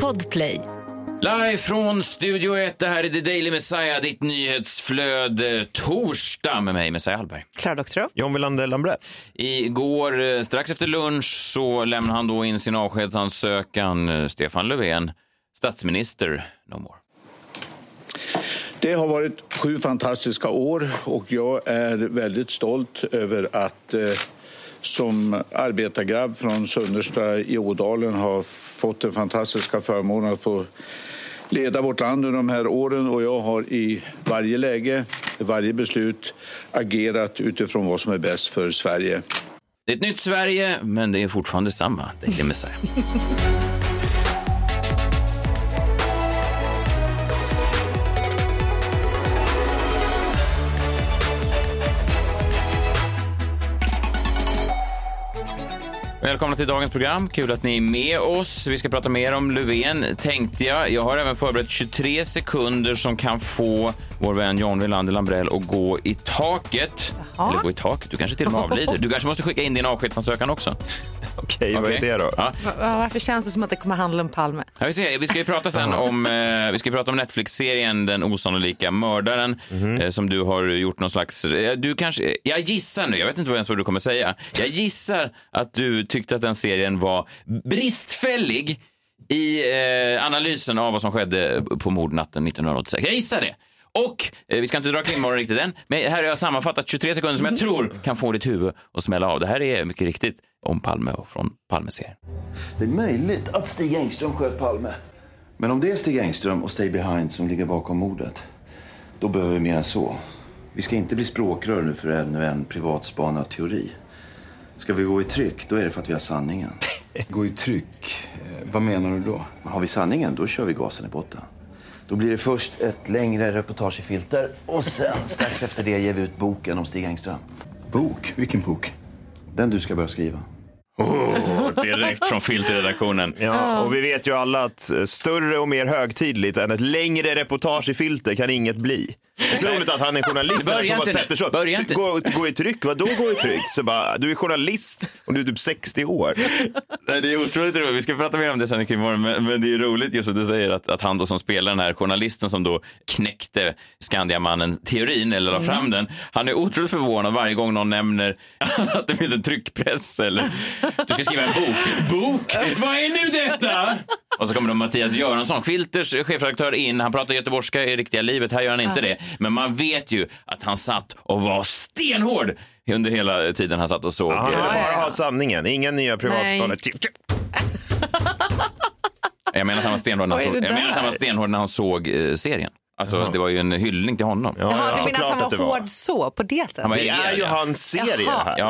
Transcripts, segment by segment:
Podplay. Live från Studio 1, det här är The Daily Messiah, ditt nyhetsflöde torsdag med mig, Messiah Hallberg. Klara Doktorow. John Wilander Lambrell. Igår, eh, strax efter lunch, så lämnade han då in sin avskedsansökan, eh, Stefan Löfven, statsminister no more. Det har varit sju fantastiska år och jag är väldigt stolt över att eh, som arbetargrabb från Sunnersta i Ådalen har fått den fantastiska förmånen att få leda vårt land under de här åren och jag har i varje läge, i varje beslut agerat utifrån vad som är bäst för Sverige. Det är ett nytt Sverige, men det är fortfarande samma Daily Messiah. Välkomna till dagens program. Kul att ni är med oss. Vi ska prata mer om Löfven, tänkte jag. Jag har även förberett 23 sekunder som kan få vår vän John Wilander Lambrell att gå i taket. Eller gå i taket, du kanske till och med avlider. Du kanske måste skicka in din avskedsansökan också. Okej, vad är Okej. det då? Ja. Va- Varför känns det som att det kommer handla om Palme? Ja, vi, ska, vi ska ju prata sen om, eh, vi ska prata om Netflix-serien Den osannolika mördaren eh, som du har gjort någon slags, eh, du kanske, jag gissar nu, jag vet inte vad ens vad du kommer säga. Jag gissar att du tyckte att den serien var bristfällig i eh, analysen av vad som skedde på mordnatten 1986. Jag gissar det. Och eh, vi ska inte dra krimmorgon riktigt än, men här har jag sammanfattat 23 sekunder som jag tror kan få ditt huvud att smälla av. Det här är mycket riktigt om Palme och från Palme-serien. Det är möjligt att Stig Engström sköt Palme. Men om det är Stig Engström och Stay Behind som ligger bakom mordet, då behöver vi mer än så. Vi ska inte bli språkrör nu för ännu en privatspanad teori. Ska vi gå i tryck, då är det för att vi har sanningen. Gå i tryck. Eh, Vad menar du då? Har vi sanningen, då kör vi gasen i botten. Då blir det först ett längre reportagefilter och sen strax efter det ger vi ut boken om Stig Engström. Bok? Vilken bok? Den du ska börja skriva. Oh, direkt från filterredaktionen. Ja, och vi vet ju alla att större och mer högtidligt än ett längre reportage i filter kan inget bli. Det är roligt att han är journalist, Börja Thomas inte. Pettersson. Börja inte. Gå, gå i tryck, vadå gå i tryck? Så bara, du är journalist och du är typ 60 år. Nej, det är otroligt roligt. Vi ska prata mer om det sen i imorgon. Men, men det är roligt just att du säger att, att han då som spelar den här journalisten som då knäckte Skandiamannen-teorin eller la fram den. Han är otroligt förvånad varje gång någon nämner att det finns en tryckpress eller du ska skriva en bok. Bok? Vad är nu detta? Och så kommer då Mattias Göransson, Filters chefredaktör in. Han pratar göteborgska i riktiga livet. Här gör han inte det. Men man vet ju att han satt och var stenhård under hela tiden han satt och såg. Han vill eh, bara ha sanningen, inga nya privatspanare. Jag menar att han var stenhård när han, såg, det jag menar att han var stenhård när han såg eh, serien. Alltså, det var ju en hyllning till honom. Ja, Jaha, ja, du menar att han det var hård så, på det sättet? Han var Det är ju hans serie Jaha, här. Ja.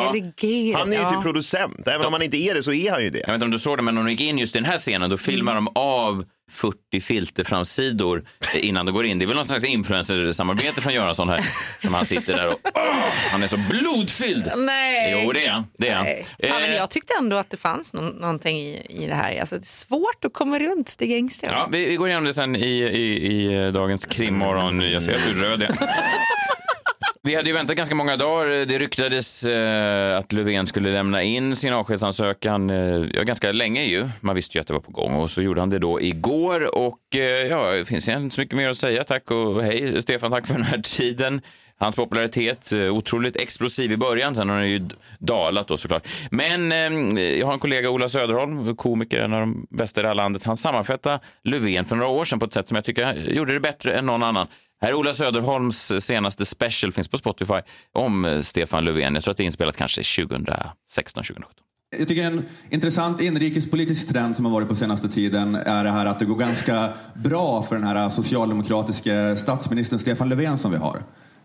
Han är ju ja. typ producent. Även om han inte är det så är han ju det. Jag vet inte om du såg det, men när de gick in just i den här scenen, då filmar de av 40 filterframsidor innan de går in. Det är väl någon slags influencersamarbete från Göransson här, som han sitter där och åh, han är så blodfylld. Nej. Jo, det är. Det är. Nej. Ja, men Eh, jag tyckte ändå att det fanns någon, någonting i, i det här. Alltså, det är svårt att komma runt Stig Engström. Ja, vi, vi går igenom det sen i, i, i dagens krimmorgon. Jag ser att du är röd igen. Vi hade ju väntat ganska många dagar. Det ryktades eh, att Löfven skulle lämna in sin avskedsansökan eh, ja, ganska länge ju. Man visste ju att det var på gång och så gjorde han det då igår och eh, ja, det finns inte så mycket mer att säga. Tack och hej Stefan, tack för den här tiden. Hans popularitet, eh, otroligt explosiv i början, sen har den ju dalat då såklart. Men eh, jag har en kollega, Ola Söderholm, komiker, en av de bästa i det här landet. Han sammanfattade Löfven för några år sedan på ett sätt som jag tycker gjorde det bättre än någon annan. Här är Ola Söderholms senaste special, finns på Spotify, om eh, Stefan Löfven. Jag tror att det är inspelat kanske 2016, 2017. Jag tycker en intressant inrikespolitisk trend som har varit på senaste tiden är det här att det går ganska bra för den här socialdemokratiska statsministern Stefan Löfven som vi har.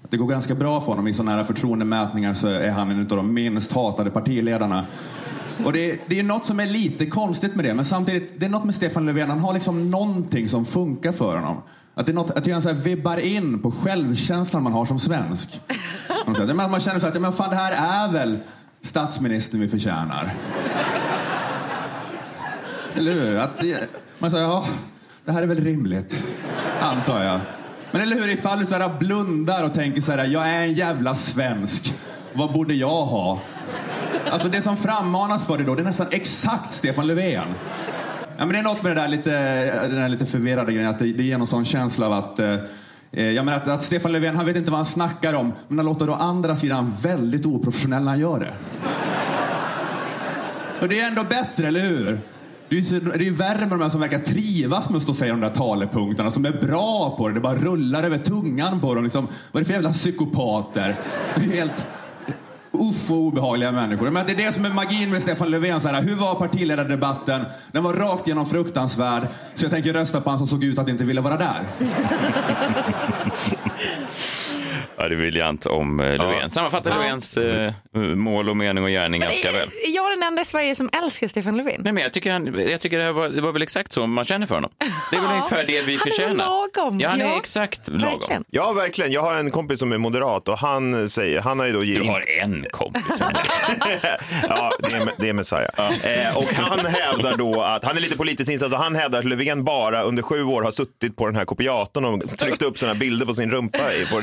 Det går ganska bra för honom. I sådana här förtroendemätningar så är han en av de minst hatade partiledarna. Och det, är- det är något som är lite konstigt med det, men samtidigt, det är något med Stefan Löfven, han har liksom någonting som funkar för honom. Att det är något, att jag så vibbar in på självkänslan man har som svensk. Man känner så att, men fan det här är väl statsministern vi förtjänar. Eller hur? Att, man säger, ja, det här är väl rimligt, antar jag. Men eller hur, ifall du så här blundar och tänker så här, jag är en jävla svensk, vad borde jag ha? Alltså det som frammanas för dig då, det är nästan exakt Stefan Löfven. Ja, men det är något med det där lite, den där lite förvirrade grejen, att det, det ger någon sån känsla av att eh, eh, jag menar att, att Stefan Löfven, han vet inte vad han snackar om, men han låter å andra sidan väldigt oprofessionell när han gör det. Och det är ändå bättre, eller hur? Det är ju det är ju värre med de här som verkar trivas med att stå och säga de där talepunkterna, som är bra på det. Det bara rullar över tungan på dem. Liksom. Vad är det för jävla psykopater? Det är helt... Uff, vad obehagliga människor. Men det är det som är magin med Stefan Löfven. Så här, hur var partiledardebatten? Den var rakt genom fruktansvärd. Så jag tänker rösta på han som såg ut att inte vilja vara där. Ja, det är briljant om eh, Löfven. Sammanfattar Löfvens eh, mål och mening och gärning ganska väl. Är jag den enda i Sverige som älskar Stefan Löfven? Nej, men jag tycker, han, jag tycker det, här var, det var väl exakt så man känner för honom. Det är väl Ja. ungefär det vi Han är så förtjänar. lagom. Ja, han är Ja, exakt lagom. Verkligen. Ja, verkligen. Jag har en kompis som är moderat och han säger, han har ju då... Du har en kompis. ja, det är, det är Messiah. Eh, och han hävdar då att, han är lite politiskt insatt och han hävdar att Löfven bara under sju år har suttit på den här kopiatorn och tryckt upp sådana bilder på sin rumpa i- på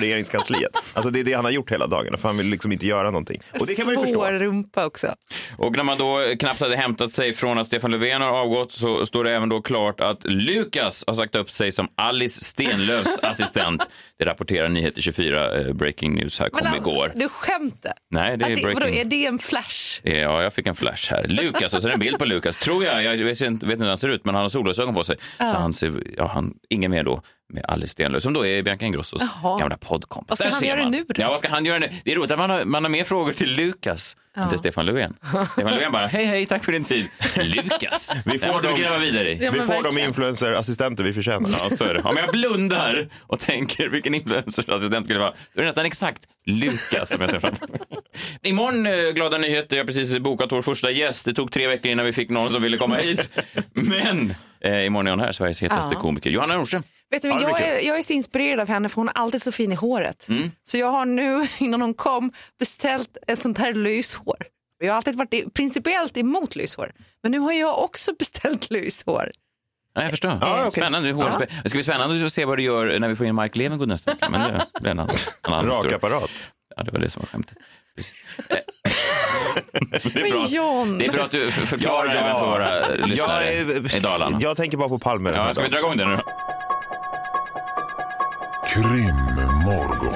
regeringskansliet. Alltså det är det han har gjort hela dagen, för han vill liksom inte göra någonting. Och det kan man ju förstå. Svår rumpa också. Och när man då knappt hade hämtat sig från att Stefan Löfven har avgått så står det även då klart att Lukas har sagt upp sig som Alice Stenlöfs assistent. Det rapporterar Nyheter 24, eh, Breaking News här, kom Men, igår. Du skämtar? Nej, det är Att breaking. vadå, är det en flash? Ja, jag fick en flash här. Lukas, alltså det är en bild på Lukas, tror jag. Jag vet inte, vet inte hur han ser ut, men han har solglasögon på sig. Så han ser, ja, han, ingen mer då med Alice Stenlöf, som då är Bianca Ingrossos Jaha. gamla poddkompis. Vad ska Där han göra man. nu då? Ja, vad ska han göra nu? Det är roligt att man har, man har mer frågor till Lukas än till Stefan Löfven. Stefan Löfven bara, hej, hej, tack för din tid. Lukas, Vi får dem- gräva vidare i. Ja, Vi får de verkligen. influencerassistenter vi förtjänar. Ja, så är det. Om jag blundar och tänker vilken influencerassistent skulle det vara, då är det nästan exakt Lukas som jag ser framför mig. Imorgon, eh, glada nyheter, jag har precis bokat vår första gäst. Det tog tre veckor innan vi fick någon som ville komma hit. Men eh, imorgon är hon här, Sveriges hetaste Ja. komiker. Johanna Nordström. Vet du, men det jag, är, jag är så inspirerad av henne för hon är alltid så fin i håret. Mm. Så jag har nu innan hon kom beställt ett sånt här lyshår. Jag har alltid varit i- principiellt emot lyshår. Men nu har jag också beställt lyshår. Ja, jag förstår. Ja, okej. Spännande. Ja. Det ska bli spännande att se vad du gör när vi får in Mark Levengood nästa vecka. Men det blir en annan, en annan Rak historia. apparat. Ja, det var det som var skämtet. Det, är bra. John. det är bra att du förklarar Ja, ja. även för våra lyssnare Jag, i Dalarna. jag tänker bara på Palme. Ja, ska vi dra igång den nu då? Krimmorgon.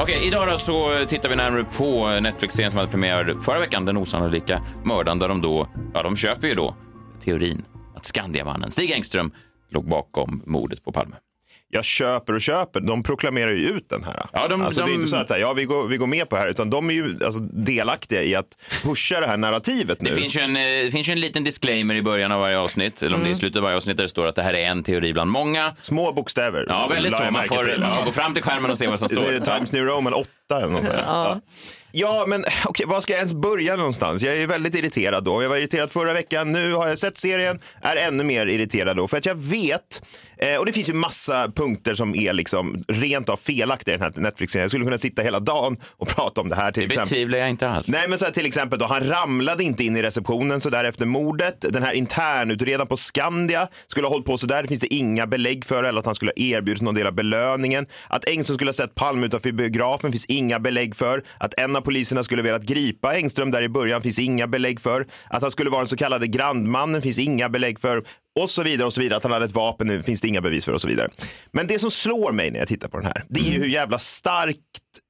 Okej, idag då så tittar vi närmare på Netflix-serien som hade premiär förra veckan, Den osannolika mördaren, där de då, ja de köper ju då teorin att Skandiamannen Stig Engström låg bakom mordet på Palme. Jag köper och köper. De proklamerar ju ut den här. Ja, de- alltså, Det är de- inte så att ja, vi, går, vi går med på det här, utan de är ju alltså, delaktiga i att pusha det här narrativet nu. Det finns, ju en, eh, det finns ju en liten disclaimer i början av varje avsnitt, eller om det är i slutet av varje avsnitt, där det står att det här är en teori bland många. Små bokstäver. Ja, väldigt så. Man får, till. gå fram till skärmen och se vad som står. Times New Roman 8 eller något sånt där. ja. ja, men okej, var ska jag ens börja någonstans? Jag är väldigt irriterad då. Jag var irriterad förra veckan, nu har jag sett serien, är ännu mer irriterad då. För att jag vet, eh, och det finns ju massa punkter som är liksom rent av felaktiga i den här Netflix-serien. Jag skulle kunna sitta hela dagen och prata om det här till Det exempel. betvivlar jag inte alls. Nej, men så här, till exempel då, han ramlade inte in i receptionen så där efter mordet. Den här internutredaren på Skandia skulle ha hållit på så där. Det finns det inga belägg för eller att han skulle ha erbjudit någon del av belöningen. Att Engström skulle ha sett Palme utanför biografen finns inga belägg för. Att en av poliserna skulle velat gripa Engström där i början finns inga belägg för. Att han skulle vara den så kallade grandmannen finns inga belägg för. Och så vidare och så vidare. Att han hade ett vapen nu finns det inga bevis för och så vidare. Men det som slår mig när jag tittar på den här, det är ju hur jävla starkt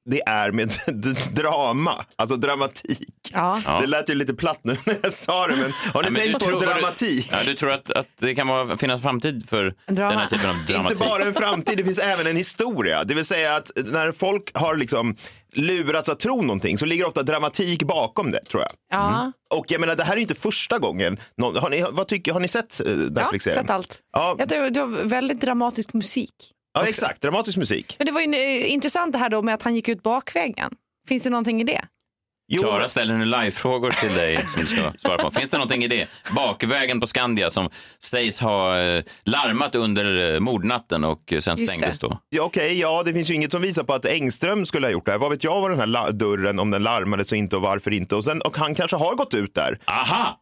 det är med drama, alltså dramatik. Ja. Det lät ju lite platt nu när jag sa det, men har ni Ja, tänkt du på tror- dramatik? Ja, du tror att, att det kan vara, finnas framtid för Drama. den här typen av dramatik? Inte bara en framtid, det finns även en historia. Det vill säga att när folk har liksom lurats att tro någonting så ligger ofta dramatik bakom det, tror jag. Ja, Och jag menar, det här är ju inte första gången. Någon, har, ni, vad tycker, har ni sett eh, ja Netflix-serien? sett allt. Ja. Jag tror det var väldigt dramatisk musik. Ja, exakt. Dramatisk musik. Men det var ju eh, intressant det här då med att han gick ut bakvägen. Finns det någonting i det? Jo, Klara ställer nu live-frågor till dig som du ska svara på. Finns det någonting i det? Bakvägen på Skandia som sägs ha eh, larmat under eh, mordnatten och eh, sen Just stängdes det. då. Ja, Okej, ja, det finns ju inget som visar på att Engström skulle ha gjort det här. Vad vet jag vad den här dörren, om den larmades och inte och varför inte. Och, sen, och han kanske har gått ut där. Aha!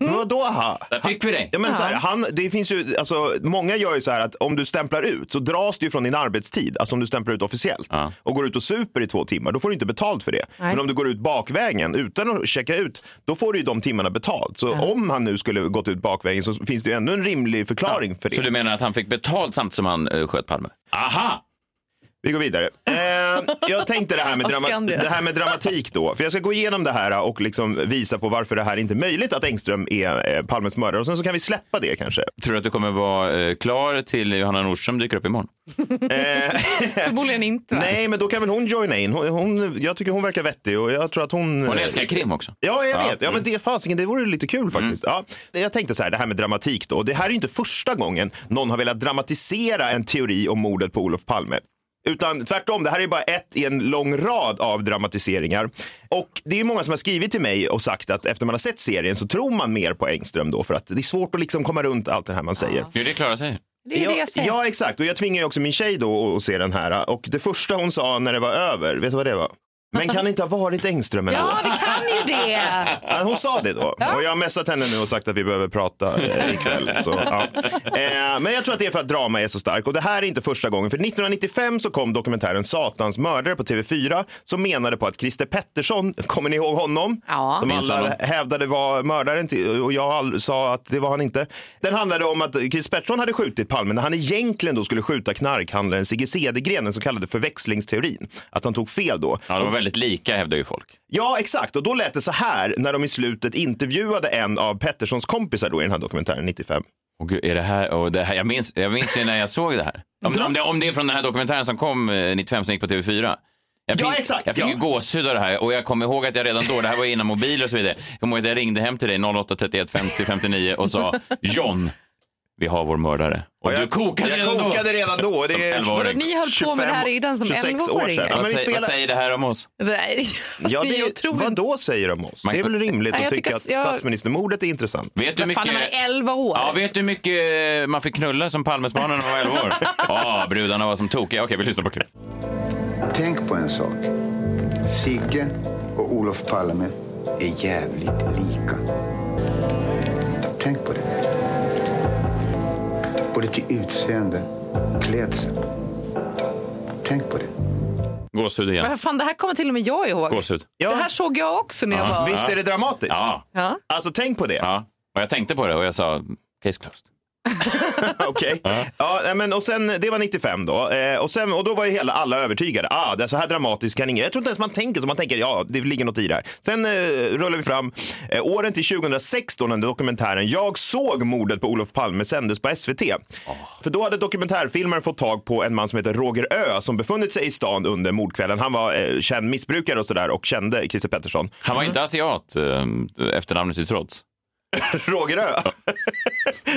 Men vadå aha? Där fick vi dig. Ja, men så här, han, det finns ju, alltså, många gör ju så här att om du stämplar ut så dras du från din arbetstid, alltså om du stämplar ut officiellt Ja. och går ut och super i två timmar, då får du inte betalt för det. Nej. Men om du går ut bakvägen utan att checka ut, då får du ju de timmarna betalt. Så om han nu skulle gått ut bakvägen så finns det ju ändå en rimlig förklaring för det. Så du menar att han fick betalt samtidigt som han uh, sköt Palme? Aha! Vi går vidare. Eh, jag tänkte det här, med drama- det här med dramatik då. För jag ska gå igenom det här och liksom visa på varför det här inte är möjligt att Engström är eh, Palmes mördare. Och sen så kan vi släppa det kanske. Tror du att du kommer vara eh, klar till Johanna Nordström dyker upp imorgon? Eh, Förmodligen inte. va? nej, men då kan väl hon joina in. Hon, hon, jag tycker hon verkar vettig och jag tror att hon... Hon älskar krim också. Ja, jag Ja, vet. Ja, men det, fasiken, det vore lite kul faktiskt. Ja, jag tänkte så här, det här med dramatik då. Det här är ju inte första gången någon har velat dramatisera en teori om mordet på Olof Palme. Utan tvärtom, det här är bara ett i en lång rad av dramatiseringar. Och det är många som har skrivit till mig och sagt att efter man har sett serien så tror man mer på Engström då för att det är svåt att liksom komma runt allt det här man säger. Jo, det klarar sig. Det är det jag säger. Ja, exakt. Och jag tvingar ju också min tjej då att se den här. Och det första hon sa när det var över, vet du vad det var? Men kan det inte ha varit Engström ändå? Ja, det kan ju det. Ja, hon sa det då. Och jag har messat henne nu och sagt att vi behöver prata eh, ikväll. Så, ja. eh, men jag tror att det är för att drama är så stark. Och det här är inte första gången. För 1995 så kom dokumentären Satans mördare på TV4 som menade på att Christer Pettersson, kommer ni ihåg honom? Ja. Som Minns alla honom. hävdade var mördaren till, och jag all- sa att det var han inte. Den handlade om att Christer Pettersson hade skjutit Palme när han egentligen då skulle skjuta knarkhandlaren Sigge Cedergren, den så kallade förväxlingsteorin. Att han tog fel då. Ja, var väldigt lika hävdar ju folk. Ja, exakt. Och då lät det så här när de i slutet intervjuade en av Petterssons kompisar då i den här dokumentären 95. Och gud, är det här, och det här jag, minns, jag minns ju när jag såg det här. Om, om, det, om det är från den här dokumentären som kom eh, 95 som gick på TV4. Jag fick, Ja, exakt, Jag fick ja. ju gåshud av det här och jag kommer ihåg att jag redan då, det här var innan mobil och så vidare, jag kommer ihåg att jag ringde hem till dig 0831 50 59 och sa John, vi har vår mördare. Och du kokade jag redan kokade då. redan då. Det är 11-åring. Ni höll på med det här 25 redan som 26 år 11-åring. sedan. Ja, Vad, men vi säger, vad spelar... säger det här om oss? Nej, Ja, det det är otroligt. vad då säger de om oss? Det är väl rimligt Nej, att jag tycka att jag- statsministermordet är intressant. Vet du hur Vad fan, när man mycket... är 11 år. Ja, vet du hur mycket man fick knulla som Palmesmannen när man var 11 år? Ja, brudarna var som tokiga. Okej, vi lyssnar på klipp. Tänk på en sak. Sigge och Olof Palme är jävligt lika. Tänk på det. Både till utseende och klädsel. Tänk på det. Gåshud igen. Men fan, det här kommer till och med jag ihåg. Gåshud. Ja. Det här såg jag också när jag var... Visst är det dramatiskt? Ja, Ja. Alltså tänk på det. ja. Och jag tänkte på det och jag sa, case closed. Okej. Ja, nej, men och sen, det var 95 då. Eh, och, sen, och då var ju hela, alla övertygade. Ah, det är så här dramatiskt kan ingen. Jag tror inte ens man tänker så. Man tänker ja, det ligger något i det här. Sen eh, rullar vi fram eh, åren till 2016 när dokumentären Jag såg mordet på Olof Palme sändes på SVT. För då hade dokumentärfilmaren fått tag på en man som heter Roger Ö som befunnit sig i stan under mordkvällen. Han var eh, känd missbrukare och sådär och kände Christer Pettersson. Han var inte asiat, eh, efternamnet till trots. Roger Ö?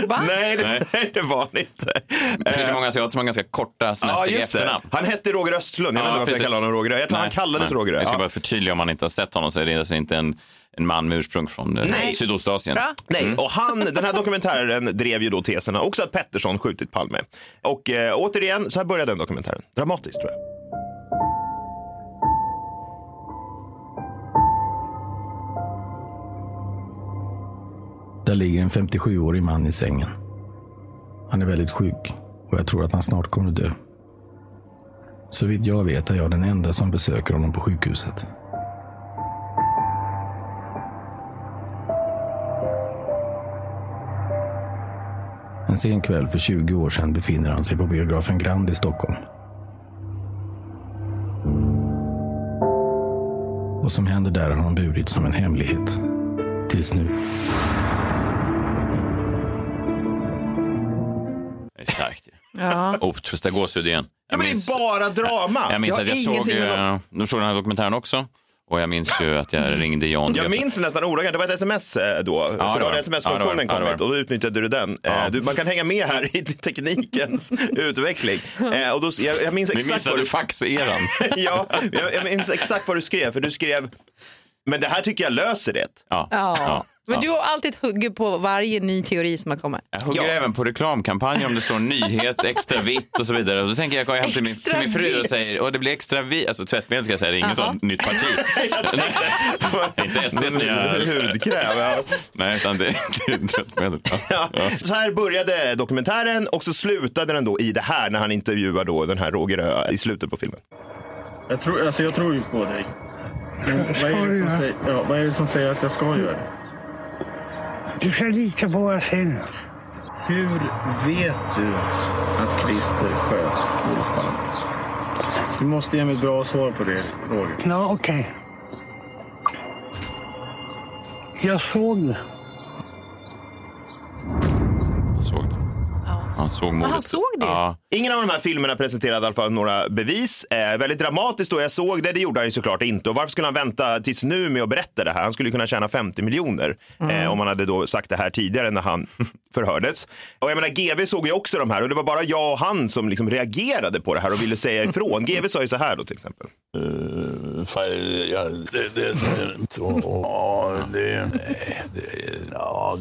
Va? nej, det, nej, det var han inte. Det finns ju många asiater som har ganska korta, Ja, snärtiga det. efternamn. Han hette Roger Östlund. Jag Ja, vet inte varför jag kallar honom Roger Ö. Jag tror han Nej, kallades nej. Roger Ö. Jag ska Ja. bara förtydliga om man inte har sett honom så är det alltså inte en, en man med ursprung från eh, Nej. Sydostasien. Bra. Nej, och han, den här dokumentären drev ju då teserna också att Pettersson skjutit Palme. Och eh, återigen, så här började den dokumentären. Dramatiskt tror jag. Där ligger en 57-årig man i sängen. Han är väldigt sjuk och jag tror att han snart kommer att dö. Så vitt jag vet är jag den enda som besöker honom på sjukhuset. En sen kväll för 20 år sedan befinner han sig på biografen Grand i Stockholm. Vad som händer där har han burit som en hemlighet. Tills nu. Ja. Oh, första gåshud igen. Ja, men det är bara drama. jag minns har att jag såg, med eh, de såg den här dokumentären också. Och jag minns ju att jag ringde John. Jag minns det nästan ordagrant. Det var ett sms eh, då. för det då hade. Ja, sms-funktionen. Ja, kommit och då utnyttjade du den. Eh, Du, man kan hänga med här i teknikens utveckling. Och då, jag, jag minns exakt missade du... faxeran. ja, jag, jag minns exakt vad du skrev. För du skrev, men det här tycker jag löser det. Ja. Ja. Men du har alltid huggit på varje ny teori som har kommit. Jag hugger även på reklamkampanjer om det står nyhet, extra vitt och så vidare. Och då tänker jag, jag går hem till min, till min fru och säger, och det blir extra vitt, alltså tvättmedel ska jag säga, det är inget sånt nytt parti. Inte SDs nya... Hudkräm, ja. Nej, utan det, det är tvättmedel. Ja. Ja. Så här började dokumentären och så slutade den då i det här när han intervjuar då den här Roger Ö i slutet på filmen. Jag tror, alltså jag tror ju på dig. Men vad, är det som säger, ja, vad är det som säger att jag ska göra det? Du ska lita på vad jag säger nu. Hur vet du att Christer sköt Olof Palme? Du måste ge mig ett bra svar på det, Roger. Ja, okej. Jag såg det. Han såg mordet. han såg det? Ja. Ingen av de här filmerna presenterade i alla fall några bevis. Eh, väldigt dramatiskt då jag såg det, det gjorde han ju såklart inte. Och varför skulle han vänta tills nu med att berätta det här? Han skulle kunna tjäna 50 miljoner eh, om han hade då sagt det här tidigare när han förhördes. Och jag menar, GV såg ju också de här och det var bara jag och han som liksom reagerade på det här och ville säga ifrån. GV sa ju så här då till exempel. ja, det, det, det, ja, det, ja,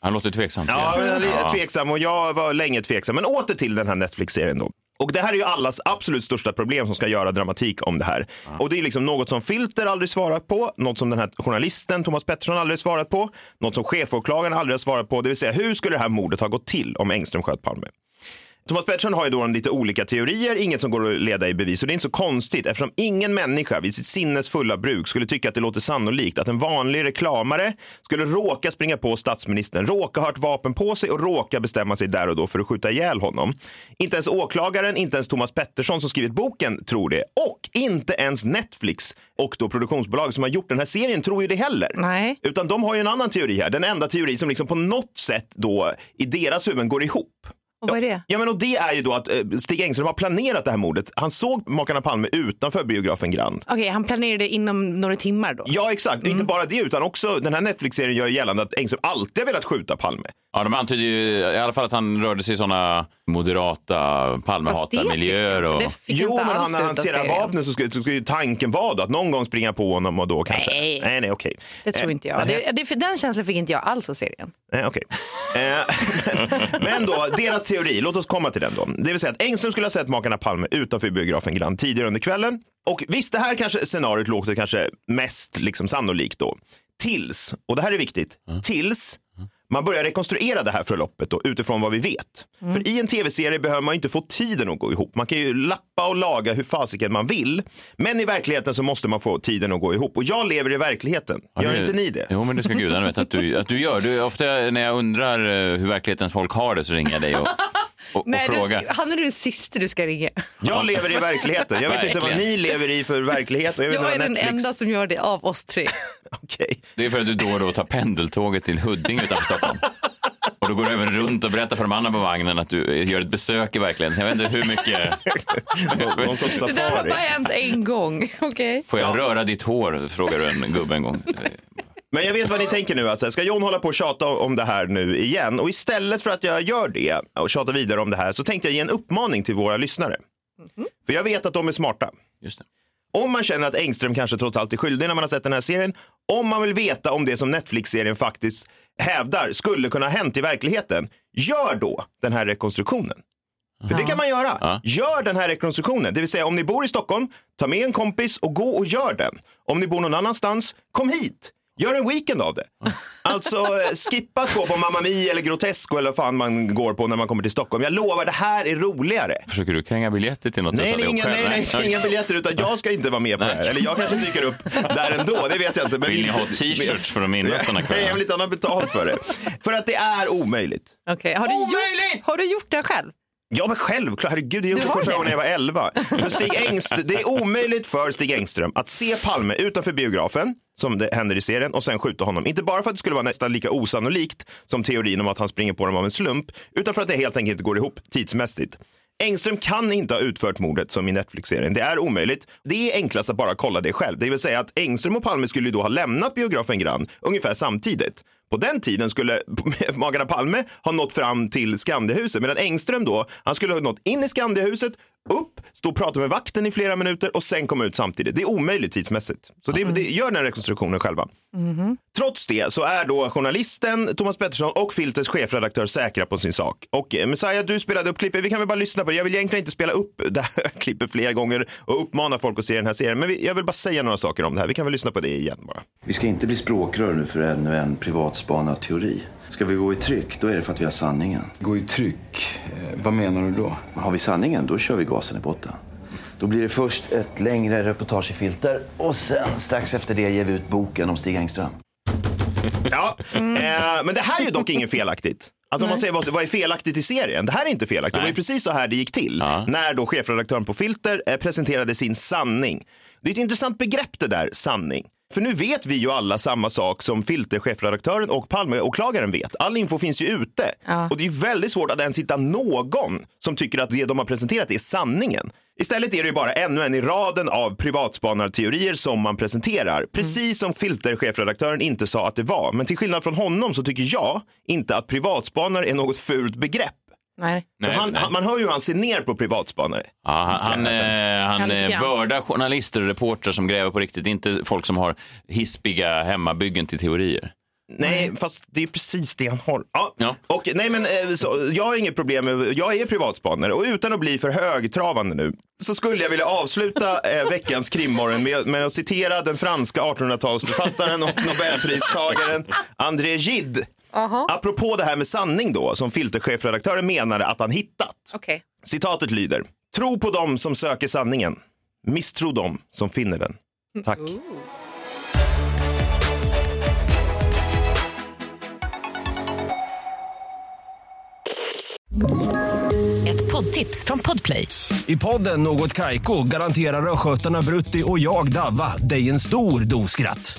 Han låter tveksam. Ja, är tveksam och jag var länge tveksam. Men åter till den här Netflix-serien då. Och det här är ju allas absolut största problem som ska göra dramatik om det här. Och det är liksom något som Filter aldrig svarat på, något som den här journalisten Thomas Pettersson aldrig svarat på, något som chefåklagaren aldrig har svarat på. Det vill säga, hur skulle det här mordet ha gått till om Engström sköt Palme? Thomas Pettersson har ju då en lite olika teorier, inget som går att leda i bevis. Och det är inte så konstigt eftersom ingen människa vid sitt sinnes fulla bruk skulle tycka att det låter sannolikt att en vanlig reklamare skulle råka springa på statsministern, råka ha ett vapen på sig och råka bestämma sig där och då för att skjuta ihjäl honom. Inte ens åklagaren, inte ens Thomas Pettersson som skrivit boken tror det. Och inte ens Netflix och då produktionsbolag som har gjort den här serien tror ju det heller. Nej. Utan de har ju en annan teori här. Den enda teori som liksom på något sätt då i deras huvuden går ihop. Och vad är det? Ja, men och det är ju då att eh, Stig Engström har planerat det här mordet. Han såg makarna Palme utanför biografen Grand. Okej, han planerade inom några timmar då? Ja, exakt. Inte bara det, utan också den här Netflix-serien gör gällande att Engström alltid har velat skjuta Palme. Ja, de antyder ju i alla fall att han rörde sig i sådana moderata Palmehatarmiljöer. Och... Det fick Jo, inte men alls han, när han serien. vapnet så skulle, så skulle ju tanken vara då att någon gång springa på honom och då kanske... Nej. nej, nej okej. Det tror Eh, inte jag. Det, det, den känslan fick inte jag alls av serien. Nej, okej. Eh, Men då, deras teori, låt oss komma till den då. Det vill säga att Engström skulle ha sett makarna Palme utanför biografen Grand tidigare under kvällen. Och visst, det här kanske scenariot låter kanske mest liksom sannolikt då. Tills, och det här är viktigt, tills man börjar rekonstruera det här förloppet då, utifrån vad vi vet. För i en tv-serie behöver man inte få tiden att gå ihop. Man kan ju lappa och laga hur fasiken man vill. Men i verkligheten så måste man få tiden att gå ihop. Och jag lever i verkligheten. Gör du- inte ni det? Jo, men det ska gudarna veta att du, att du gör. Du, ofta när jag undrar eh, hur verklighetens folk har det så ringer jag dig och, och, och frågar. du, han är den sista du ska ringa. Jag lever i verkligheten. Jag vet inte vad ni lever i för verklighet. Och jag Jag är vad den Netflix... enda som gör det av oss tre. Okej. Det är för att du då och då tar pendeltåget till Huddinge utanför Stockholm. Och då går du även runt och berättar för de andra på vagnen att du gör ett besök i verkligheten. Så jag vet inte hur mycket... Någon sorts Det där har safari. bara hänt en gång. Okej. Får jag röra ditt hår? Frågar du en gubbe en gång. Men jag vet vad ni tänker nu. Alltså, ska John hålla på och tjata om det här nu igen? Och istället för att jag gör det och tjatar vidare om det här så tänkte jag ge en uppmaning till våra lyssnare. För jag vet att de är smarta. Just det. Om man känner att Engström kanske trots allt är skyldig när man har sett den här serien. Om man vill veta om det som Netflix-serien faktiskt hävdar skulle kunna ha hänt i verkligheten. Gör då den här rekonstruktionen. För det kan man göra. Ja. Gör den här rekonstruktionen. Det vill säga om ni bor i Stockholm, ta med en kompis och gå och gör den. Om ni bor någon annanstans, kom hit. Gör en weekend av det. Alltså eh, skippa att gå på Mamma Mia eller Grotesco eller vad fan man går på när man kommer till Stockholm. Jag lovar, det här är roligare. Försöker du kränga biljetter till något? Nej, nej, inga, nej, själv? nej, inga biljetter utan jag ska inte vara med på det här. Nej. Eller jag kanske dyker upp där ändå, det vet jag inte. Men Vill ni ha t-shirts för att minnas den här Nej, jag kvällen? vill inte ha betalt för det. För att det är omöjligt. Okej, Har, du gjort, har du gjort det själv? Ja, men självklart. Herregud, det gjorde jag första gången jag var 11. För Stig Engst, det är omöjligt för Stig Engström att se Palme utanför biografen, som det händer i serien, och sen skjuta honom. Inte bara för att det skulle vara nästan lika osannolikt som teorin om att han springer på dem av en slump, utan för att det helt enkelt inte går ihop tidsmässigt. Engström kan inte ha utfört mordet som i Netflix-serien. Det är omöjligt. Det är enklast att bara kolla det själv. Det vill säga att Engström och Palme skulle då ha lämnat biografen Grand ungefär samtidigt. På den tiden skulle magarna Palme ha nått fram till Skandiahuset medan Engström då, han skulle ha nått in i Skandiahuset, upp, stå och prata med vakten i flera minuter och sen komma ut samtidigt. Det är omöjligt tidsmässigt. Så det, det, gör den här rekonstruktionen själva. Trots det så är då journalisten Thomas Pettersson och Filters chefredaktör säkra på sin sak. Och eh, Messiah, du spelade upp klippet. Vi kan väl bara lyssna på det. Jag vill egentligen inte spela upp det här klippet fler gånger och uppmana folk att se den här serien. Men vi, jag vill bara säga några saker om det här. Vi kan väl lyssna på det igen bara. Vi ska inte bli språkrör nu för ännu en privatspanad teori. Ska vi gå i tryck, då är det för att vi har sanningen. Gå i tryck? Eh, vad menar du då? Har vi sanningen, då kör vi gasen i botten. Då blir det först ett längre reportage i filter och sen strax efter det ger vi ut boken om Stig Engström. Ja, eh, men det här är ju dock inget felaktigt. Alltså om man säger vad, vad är felaktigt i serien? Det här är inte felaktigt. Det var ju precis så här det gick till. När då chefredaktören på Filter eh, presenterade sin sanning. Det är ett intressant begrepp det där, sanning. För nu vet vi ju alla samma sak som Filter-chefredaktören och Palmeåklagaren vet. All info finns ju ute. Och det är väldigt svårt att ens hitta någon som tycker att det de har presenterat är sanningen. Istället är det ju bara ännu en i raden av privatspanarteorier som man presenterar. Precis som filterchefredaktören inte sa att det var. Men till skillnad från honom så tycker jag inte att privatspanare är något fult begrepp. Nej. För han, han, man hör ju hur han ser ner på privatspanare. Ja, han han, eh, han Ja, eh, vördar journalister och reportrar som gräver på riktigt, inte folk som har hispiga hemmabyggen till teorier. Nej, fast det är precis det han har. Ja. Och, nej, men, eh, så, jag har inget problem med, jag är privatspanare och utan att bli för högtravande nu så skulle jag vilja avsluta eh, veckans krimmorgon med, med att citera den franska 1800-talsförfattaren och nobelpristagaren André Gide. Apropå det här med sanning då, som filterchefredaktören menade att han hittat. Okej. Citatet lyder, tro på dem som söker sanningen, misstro dem som finner den. Tack. Ett poddtips från Podplay. I podden Något Kaiko garanterar östgötarna Brutti och jag, Davva, dig en stor dos skratt.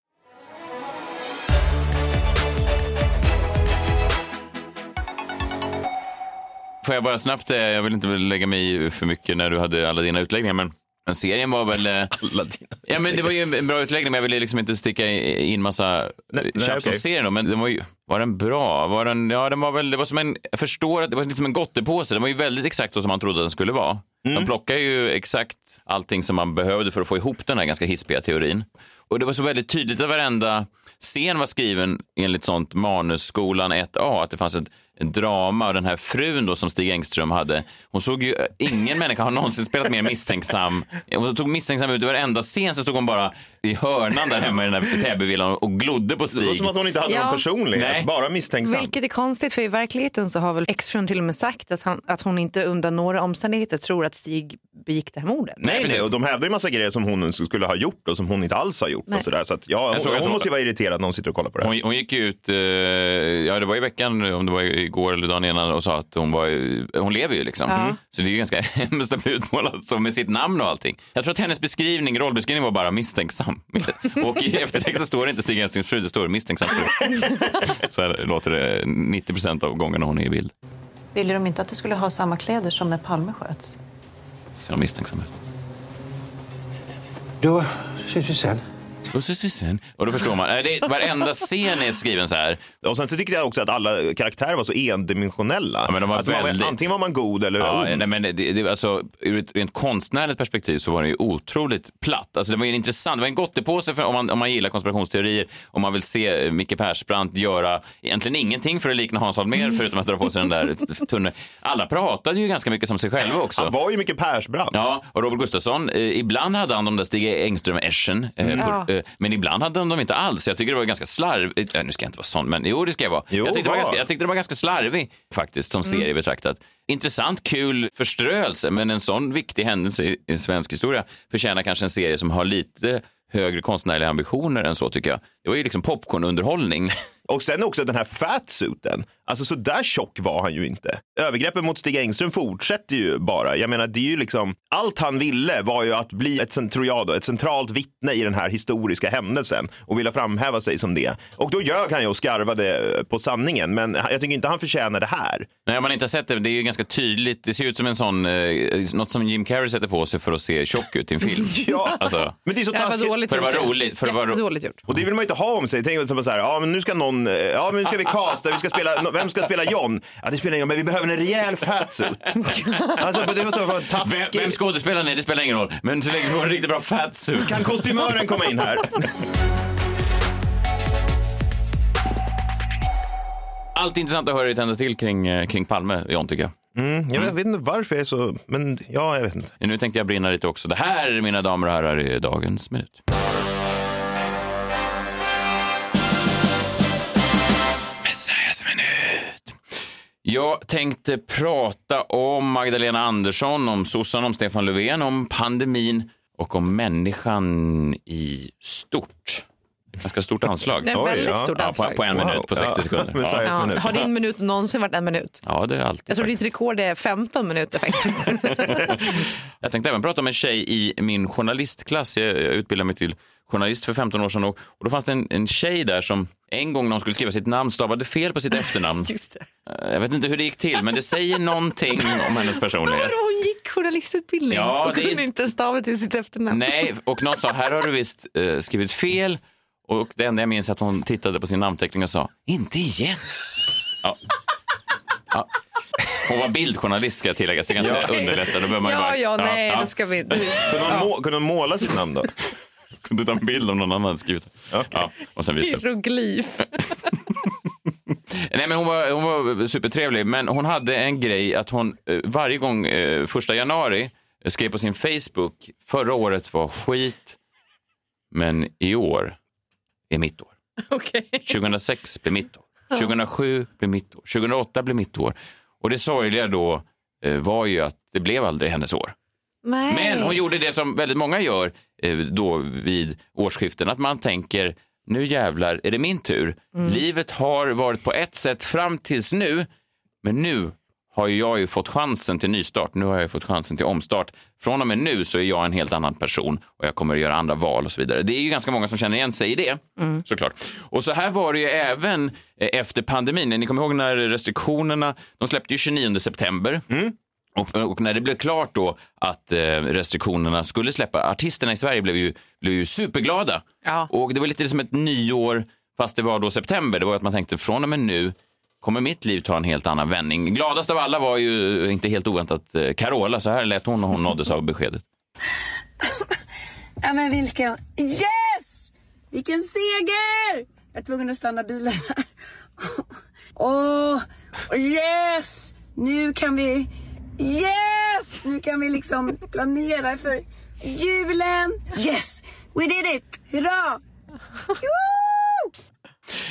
Får jag bara snabbt säga, jag vill inte lägga mig i för mycket när du hade alla dina utläggningar, men men serien var väl... eh, ja, men det var ju en bra utläggning, men jag ville liksom inte sticka in massa tjafs om serien. Då, men den var ju... Var den bra? Var den, ja, den var väl... Det var som en... Jag förstår att det var lite som en gottepåse. Den var ju väldigt exakt så som man trodde att den skulle vara. De plockade ju exakt allting som man behövde för att få ihop den här ganska hispiga teorin. Och det var så väldigt tydligt att varenda scen var skriven enligt sånt manusskolan 1A, att det fanns ett drama och den här frun då som Stig Engström hade, hon såg ju, eh, ingen människa har någonsin spelat mer misstänksam. Hon tog misstänksam ut i varenda scen så stod hon bara i hörnan där hemma i den här Täbyvillan och glodde på Stig. Det var som att hon inte hade Ja. någon personlighet, Nej. bara misstänksam. Vilket är konstigt för i verkligheten så har väl exfrun till och med sagt att, han, att hon inte under några omständigheter tror att Stig begick det här mordet. Nej, nej, och de hävdar ju massa grejer som hon skulle ha gjort och som hon inte alls har gjort. Nej. Och sådär. Så att, ja, hon, hon hon- måste ju vara irriterad när hon sitter och kollar på det här. Hon, hon gick ju ut, eh, ja det var i veckan, om det var igår eller dagen innan och sa att hon var, hon lever ju liksom. Ja. Så det är ju ganska hemskt att bli utmålad så med sitt namn och allting. Jag tror att hennes beskrivning, rollbeskrivning var bara misstänksam. Och i eftertexten står det inte Stig Engströms fru, det står misstänksam fru. Så här låter det 90 procent av gångerna hon är i bild. Ville de inte att du skulle ha samma kläder som när Palme sköts? Ser hon misstänksam ut. Då ses vi sen. Då ses vi sen. Och då förstår man, äh, det, varenda scen är skriven så här. Och sen så tyckte jag också att alla karaktärer var så endimensionella. Ja, men de var alltså, man väldigt- var, antingen var man god eller Ja, ond. nej, men det, det, alltså, ur ett rent konstnärligt perspektiv så var det ju otroligt platt. Alltså, det var ju intressant, det var en gottepåse för om man, om man gillar konspirationsteorier, om man vill se eh, Micke Persbrandt göra egentligen ingenting för att likna Hans Holmér förutom att dra på sig den där tunneln. Alla pratade ju ganska mycket som sig själva också. Han var ju mycket Persbrandt. Ja, och Robert Gustafsson, eh, ibland hade han de där Stig Engström-ersen, eh, Mm. Men ibland hade dem inte alls. Jag tycker det var ganska slarvigt. Eh, nu ska jag inte vara sån, men jo, det ska jag vara. Jo, jag, tyckte det var var. ganska, jag tyckte det var ganska slarvig faktiskt som serie betraktat. Intressant, kul förströelse, men en sån viktig händelse i, i svensk historia förtjänar kanske en serie som har lite högre konstnärliga ambitioner än så tycker jag. Det var ju liksom popcornunderhållning. Och sen också den här fatsuiten. Alltså så där tjock var han ju inte. Övergreppen mot Stig Engström fortsätter ju bara. Jag menar, det är ju liksom, allt han ville var ju att bli ett, tror jag då, ett centralt vittne i den här historiska händelsen och vilja framhäva sig som det. Och då ljög han ju och skarvade på sanningen, men jag tycker inte han förtjänar det här. Nej, om man inte har sett det, det är ju ganska tydligt. Det ser ut som en sån, eh, något som Jim Carrey sätter på sig för att se tjock ut i en film. Ja, Alltså, men det är så Det här var taskigt. dåligt för att vara roligt. För att vara ro- Jättedåligt gjort. Och det vill man ju inte ha om sig. Tänk så här, ja men nu ska någon, eh, ja men nu ska vi casta, vi ska spela, vem ska spela John? Ja det spelar ingen roll, men vi behöver en rejäl fatsuit. Alltså det var så Vem, taskigt. vem skådespelaren är, det spelar ingen roll. Men så länge vi får en riktigt bra fatsuit. Kan kostymören komma in här? Allt intressant att höra dig tända till kring, eh, kring Palme, John, tycker jag. Mm, jag vet inte varför jag är så, men ja, jag vet inte. Nu tänkte jag brinna lite också. Det här, mina damer och herrar, är dagens minut. Jag tänkte prata om Magdalena Andersson, om sossarna, om Stefan Löfven, om pandemin och om människan i stort. Ganska stort anslag. Det är väldigt ja. stort Ja, anslag. på, på en minut, på 60 Ja. sekunder. Ja. Ja, minut. har din minut någonsin varit en minut? ja, det är alltid. Jag tror ditt rekord är 15 minuter faktiskt. Jag tänkte även prata om en tjej i min journalistklass. Jag jag utbildade mig till journalist för 15 år sedan och, och då fanns det en, en tjej där som en gång när hon skulle skriva sitt namn stavade fel på sitt efternamn. Just det. Eh, Jag vet inte hur det gick till, men det säger någonting om hennes personlighet. Vadå, hon gick journalistutbildning Ja, och är- kunde inte stava till sitt efternamn. Nej, och någon sa, här har du visst eh, skrivit fel. Och det enda jag minns är att hon tittade på sin namnteckning och sa, inte igen. Ja. Ja. Hon var bildjournalist ska jag tillägga, så det kanske Ja. underlättar. Då behöver man ju Ja, bara, ja, nej, ja. då ska vi... Kunde hon, må, kunde hon måla sitt namn då? Kunde ta en bild om någon annan hade skrivit. Ja, och sen visa. Hieroglyf. Nej, men hon, var, hon var supertrevlig, men hon hade en grej att hon eh, varje gång eh, första januari eh, skrev på sin Facebook, förra året var skit, men i år är mitt år. Okej. 2006 blev mitt år. 2007 blev mitt år. 2008 blev mitt år. Och det sorgliga då eh, var ju att det blev aldrig hennes år. Nej. Men hon gjorde det som väldigt många gör eh, då vid årsskiften, att man tänker nu jävlar är det min tur. Livet har varit på ett sätt fram tills nu, men nu har ju jag ju fått chansen till nystart. Nu har jag ju fått chansen till omstart. Från och med nu så är jag en helt annan person och jag kommer att göra andra val och så vidare. Det är ju ganska många som känner igen sig i det, såklart. Och så här var det ju även eh, efter pandemin. Ni kommer ihåg när restriktionerna, de släppte ju 29 september. Och, och när det blev klart då att eh, restriktionerna skulle släppa, artisterna i Sverige blev ju, blev ju superglada. Ja. Och det var lite som ett nyår, fast det var då september. Det var att man tänkte från och med nu kommer mitt liv ta en helt annan vändning. Gladast av alla var ju, inte helt oväntat, eh, Carola. Så här lät hon när hon nåddes av beskedet. Ja men vilken... Yes! Vilken seger! Jag är tvungen att stanna bilen här. Åh, oh, yes! Nu kan vi... Yes! Nu kan vi liksom planera för julen. Yes! We did it! Hurra! Woo!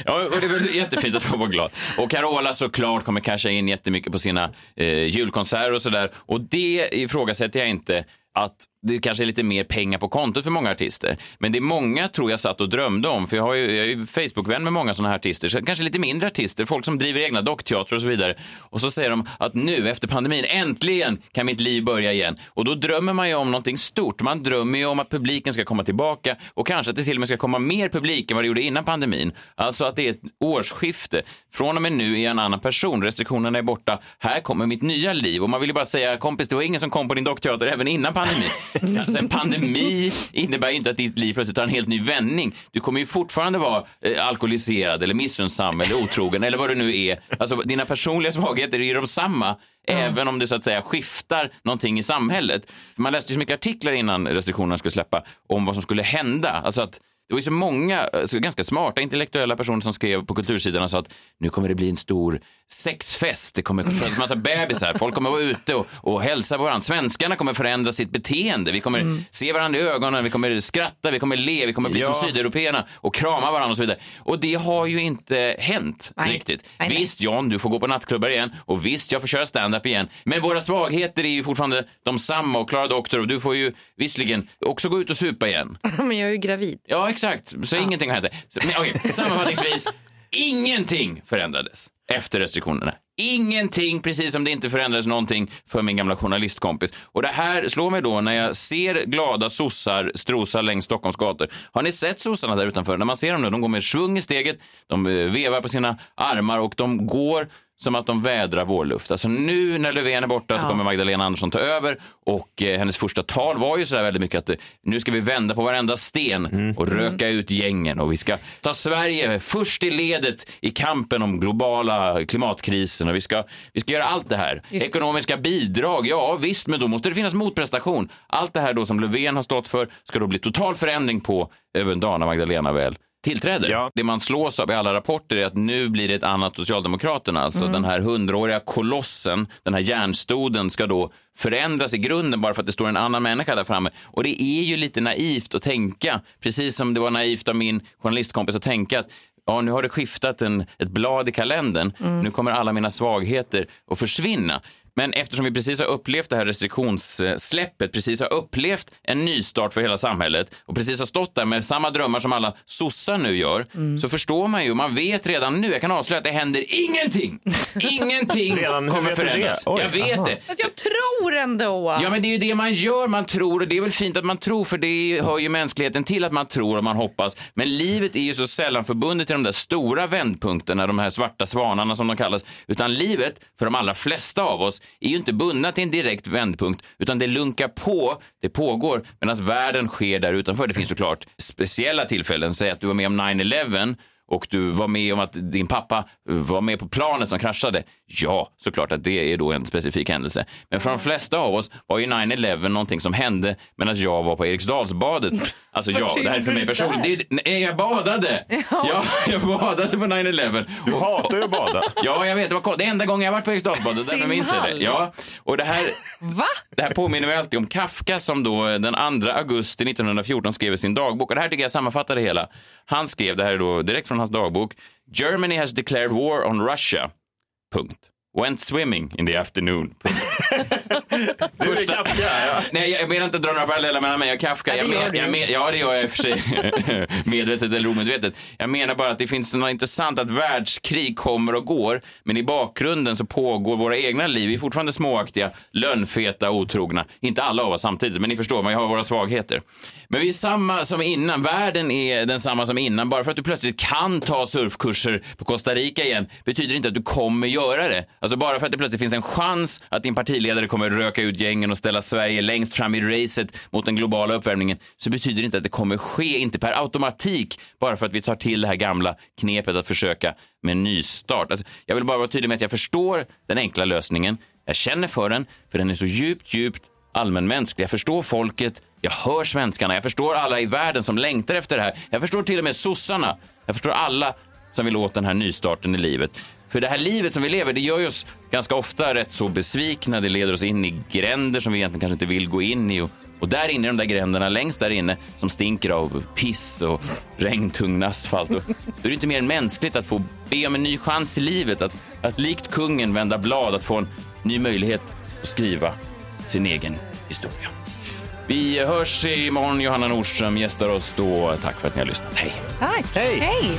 Ja, och det är jättefint att få vara glad. Och Carola såklart kommer casha in jättemycket på sina eh, julkonserter och sådär. Och det ifrågasätter jag inte att det kanske är lite mer pengar på kontot för många artister. Men det är många, tror jag, satt och drömde om. För jag, har ju, jag är ju Facebook-vän med många sådana här artister. Så kanske lite mindre artister, folk som driver egna dockteatrar och så vidare. Och så säger de att nu, efter pandemin, äntligen kan mitt liv börja igen. Och då drömmer man ju om någonting stort. Man drömmer ju om att publiken ska komma tillbaka och kanske att det till och med ska komma mer publik än vad det gjorde innan pandemin. Alltså att det är ett årsskifte. Från och med nu är jag en annan person. Restriktionerna är borta. Här kommer mitt nya liv. Och man vill ju bara säga, kompis, det var ingen som kom på din dockteater även innan pandemin. Alltså, en pandemi innebär ju inte att ditt liv plötsligt tar en helt ny vändning. Du kommer ju fortfarande vara eh, alkoholiserad eller missunnsam eller otrogen eller vad det nu är. Alltså, dina personliga svagheter är ju de samma. Även om det så att säga skiftar någonting i samhället. Man läste ju så mycket artiklar innan restriktionerna skulle släppa om vad som skulle hända. Alltså att det var ju så många, alltså ganska smarta intellektuella personer som skrev på kultursidan och sa att nu kommer det bli en stor sexfest, det kommer födas massa bebisar, folk kommer vara ute och, och hälsa på varandra. Svenskarna kommer förändra sitt beteende, vi kommer se varandra i ögonen, vi kommer skratta, vi kommer le, vi kommer bli Ja. som sydeuropeerna och krama varandra och så vidare. Och det har ju inte hänt riktigt. Nej, nej. Visst John, du får gå på nattklubbar igen och visst, jag får köra stand-up igen. Men våra svagheter är ju fortfarande de samma och Klara Doktor och du får ju visserligen också gå ut och supa igen. Men jag är ju gravid. Ja, exakt. Så ingenting har hänt. Så, men, okej, sammanfattningsvis. Ingenting förändrades efter restriktionerna. Ingenting, precis som det inte förändrades någonting för min gamla journalistkompis. Och det här slår mig då när jag ser glada sossar strosa längs Stockholms gator. Har ni sett sossarna där utanför? När man ser dem nu, de går med svung i steget, de eh, vevar på sina armar och de går som att de vädrar vårluft. Alltså nu när Löfven är borta så Ja. kommer Magdalena Andersson ta över och eh, hennes första tal var ju sådär väldigt mycket att eh, nu ska vi vända på varenda sten och röka ut gängen och vi ska ta Sverige först i ledet i kampen om globala klimatkrisen och vi ska, vi ska göra allt det här. Just. Ekonomiska bidrag, ja visst, men då måste det finnas motprestation. Allt det här då som Löfven har stått för ska då bli total förändring på över en dag när Magdalena väl tillträder. Det man slås av i alla rapporter är att nu blir det ett annat Socialdemokraterna. Alltså Mm. den här hundraåriga kolossen, den här järnstoden ska då förändras i grunden bara för att det står en annan människa där framme. Och det är ju lite naivt att tänka, precis som det var naivt av min journalistkompis att tänka att ja, nu har det skiftat en, ett blad i kalendern, Mm. nu kommer alla mina svagheter att försvinna. Men eftersom vi precis har upplevt det här restriktionssläppet, precis har upplevt en nystart för hela samhället och precis har stått där med samma drömmar som alla sossar nu gör, Mm. så förstår man ju, man vet redan nu, jag kan avslöja att det händer ingenting. Ingenting Redan, kommer förändras. Oj, jag vet aha. det. Fast jag tror ändå. Ja, men det är ju det man gör. Man tror och det är väl fint att man tror för det hör ju mänskligheten till att man tror och man hoppas. Men livet är ju så sällan förbundet till de där stora vändpunkterna, de här svarta svanarna som de kallas. Utan livet, för de allra flesta av oss, är ju inte bundna till en direkt vändpunkt, utan det lunkar på, det pågår, medan världen sker där utanför. Det finns såklart speciella tillfällen, säg att du var med om 9-11 och du var med om att din pappa var med på planet som kraschade. Ja, såklart att det är då en specifik händelse. Men för de flesta av oss var ju 9-11 någonting som hände medan jag var på Eriksdalsbadet. Alltså jag, det här är för mig personligen. nej, jag badade. Ja. jag badade på 9-11. Du hatar ju att bada. Ja, jag vet. Det var det är enda gången jag varit på Eriksdalsbadet. Därför minns jag det. Simhall. Ja, och det här, Va? det här påminner mig alltid om Kafka som då eh, den 2 augusti 1914 skrev i sin dagbok. Och det här tycker jag sammanfattar det hela. Han skrev det här då direkt från hans dagbok. Germany has declared war on Russia. Punkt. Went swimming in the afternoon. Du är Kafka, ja. Nej, jag menar inte dra några paralleller mellan mig och Kafka. Ja, det jag men, jag men, ja, det gör jag i och för sig. Medvetet eller omedvetet. Jag menar bara att det finns något intressant att världskrig kommer och går, men i bakgrunden så pågår våra egna liv. Vi är fortfarande småaktiga, lönnfeta, otrogna. Inte alla av oss samtidigt, men ni förstår, man har våra svagheter. Men vi är samma som innan. Världen är densamma som innan. Bara för att du plötsligt kan ta surfkurser på Costa Rica igen betyder inte att du kommer göra det. Alltså bara för att det plötsligt finns en chans att din partiledare kommer röka ut gängen och ställa Sverige längst fram i racet mot den globala uppvärmningen så betyder det inte att det kommer ske, inte per automatik, bara för att vi tar till det här gamla knepet att försöka med en nystart. Alltså, jag vill bara vara tydlig med att jag förstår den enkla lösningen. Jag känner för den, för den är så djupt, djupt allmänmänsklig. Jag förstår folket, jag hör svenskarna, jag förstår alla i världen som längtar efter det här. Jag förstår till och med sossarna. Jag förstår alla som vill åt den här nystarten i livet. För det här livet som vi lever, det gör ju oss ganska ofta rätt så besvikna. Det leder oss in i gränder som vi egentligen kanske inte vill gå in i. Och, och där inne i de där gränderna, längst där inne, som stinker av piss och regntung asfalt. Och, då är det inte mer än mänskligt att få be om en ny chans i livet. Att, att likt kungen vända blad, att få en ny möjlighet att skriva sin egen historia. Vi hörs imorgon. Johanna Nordström gästar oss då. Tack för att ni har lyssnat. Hej! Tack. Hej. Hej.